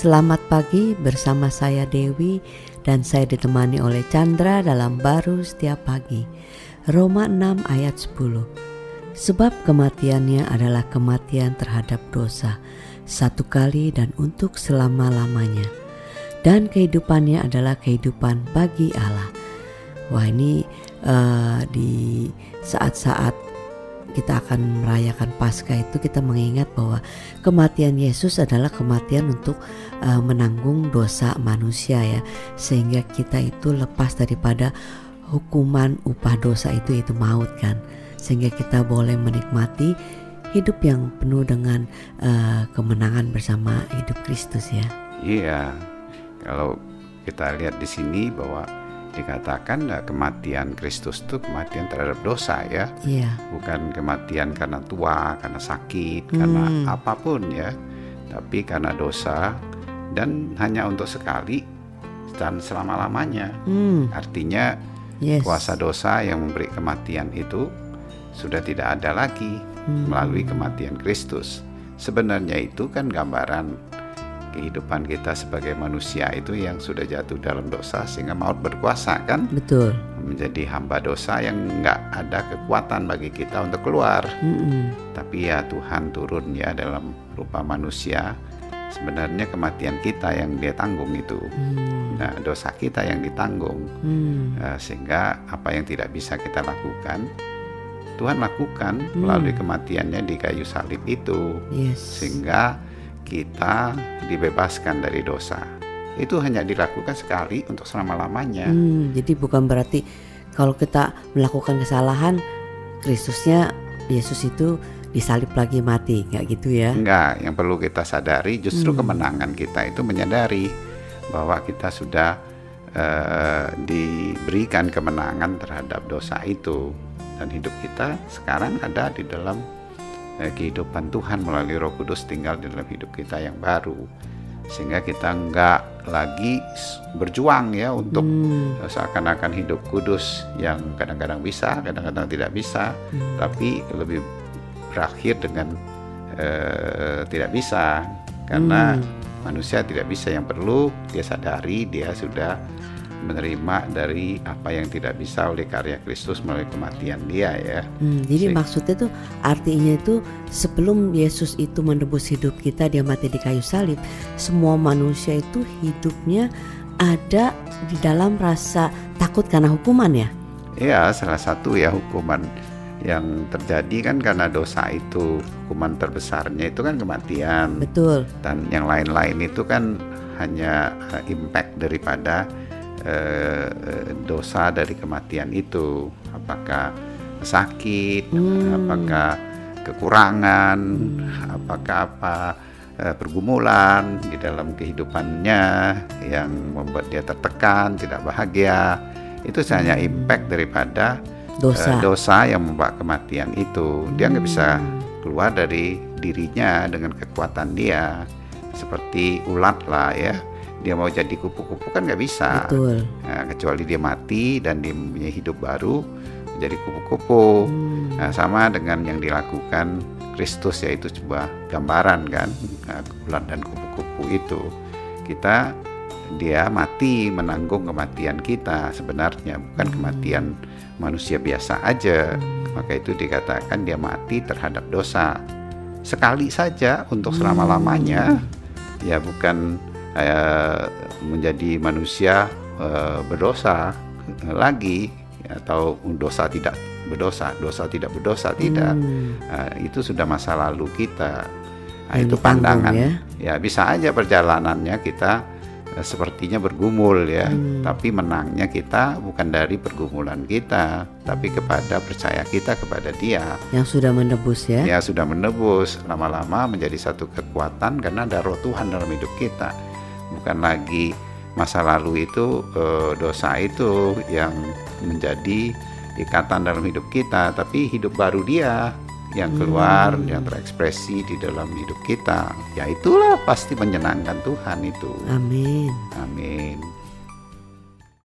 Selamat pagi bersama saya Dewi dan saya ditemani oleh Chandra dalam baru setiap pagi. Roma 6 ayat 10. Sebab kematiannya adalah kematian terhadap dosa, satu kali dan untuk selama-lamanya. Dan kehidupannya adalah kehidupan bagi Allah. Wah ini uh, di saat-saat kita akan merayakan Paskah itu kita mengingat bahwa kematian Yesus adalah kematian untuk uh, menanggung dosa manusia ya sehingga kita itu lepas daripada hukuman upah dosa itu itu maut kan sehingga kita boleh menikmati hidup yang penuh dengan uh, kemenangan bersama hidup Kristus ya. Iya. Kalau kita lihat di sini bahwa dikatakan ya, kematian Kristus itu kematian terhadap dosa ya, yeah. bukan kematian karena tua, karena sakit, hmm. karena apa pun ya, tapi karena dosa dan hanya untuk sekali dan selama lamanya. Hmm. Artinya yes. kuasa dosa yang memberi kematian itu sudah tidak ada lagi hmm. melalui kematian Kristus. Sebenarnya itu kan gambaran kehidupan kita sebagai manusia itu yang sudah jatuh dalam dosa sehingga maut berkuasa kan betul menjadi hamba dosa yang nggak ada kekuatan bagi kita untuk keluar mm -mm. tapi ya Tuhan turun ya dalam rupa manusia sebenarnya kematian kita yang dia tanggung itu mm. nah dosa kita yang ditanggung mm. uh, sehingga apa yang tidak bisa kita lakukan Tuhan lakukan mm. melalui kematiannya di kayu salib itu yes. sehingga kita dibebaskan dari dosa. Itu hanya dilakukan sekali untuk selama-lamanya. Hmm, jadi bukan berarti kalau kita melakukan kesalahan, Kristusnya Yesus itu disalib lagi mati, nggak gitu ya? Enggak, yang perlu kita sadari justru hmm. kemenangan kita itu menyadari bahwa kita sudah uh, diberikan kemenangan terhadap dosa itu dan hidup kita sekarang ada di dalam kehidupan Tuhan melalui Roh Kudus tinggal di dalam hidup kita yang baru sehingga kita nggak lagi berjuang ya untuk hmm. seakan-akan hidup kudus yang kadang-kadang bisa, kadang-kadang tidak bisa, hmm. tapi lebih berakhir dengan uh, tidak bisa karena hmm. manusia tidak bisa yang perlu dia sadari dia sudah menerima dari apa yang tidak bisa oleh karya Kristus melalui kematian dia ya. Hmm, jadi Sehingga, maksudnya tuh artinya itu sebelum Yesus itu menebus hidup kita dia mati di kayu salib, semua manusia itu hidupnya ada di dalam rasa takut karena hukuman ya. Iya, salah satu ya hukuman yang terjadi kan karena dosa itu hukuman terbesarnya itu kan kematian. Betul. Dan yang lain-lain itu kan hanya eh, impact daripada Eh, dosa dari kematian itu apakah sakit hmm. apakah kekurangan hmm. apakah apa eh, pergumulan di dalam kehidupannya yang membuat dia tertekan tidak bahagia itu hanya hmm. impact daripada dosa, uh, dosa yang membawa kematian itu dia nggak bisa hmm. keluar dari dirinya dengan kekuatan dia seperti ulat lah ya dia mau jadi kupu-kupu kan nggak bisa. Betul. Nah, kecuali dia mati dan dia punya hidup baru menjadi kupu-kupu. Hmm. Nah, sama dengan yang dilakukan Kristus yaitu sebuah gambaran kan nah, ulat dan kupu-kupu itu kita dia mati menanggung kematian kita sebenarnya bukan hmm. kematian manusia biasa aja hmm. maka itu dikatakan dia mati terhadap dosa sekali saja untuk selama lamanya hmm. ya bukan uh, menjadi manusia uh, berdosa lagi atau dosa tidak berdosa, dosa tidak berdosa tidak. Hmm. Uh, itu sudah masa lalu kita. Nah, itu pandangan. Ya? ya bisa aja perjalanannya kita uh, sepertinya bergumul ya, hmm. tapi menangnya kita bukan dari pergumulan kita, tapi kepada percaya kita kepada Dia. Yang sudah menebus ya? Ya sudah menebus. Lama-lama menjadi satu kekuatan karena ada Roh Tuhan dalam hidup kita bukan lagi masa lalu itu e, dosa itu yang menjadi ikatan dalam hidup kita, tapi hidup baru dia yang keluar, hmm. yang terekspresi di dalam hidup kita. Ya itulah pasti menyenangkan Tuhan itu. Amin. Amin.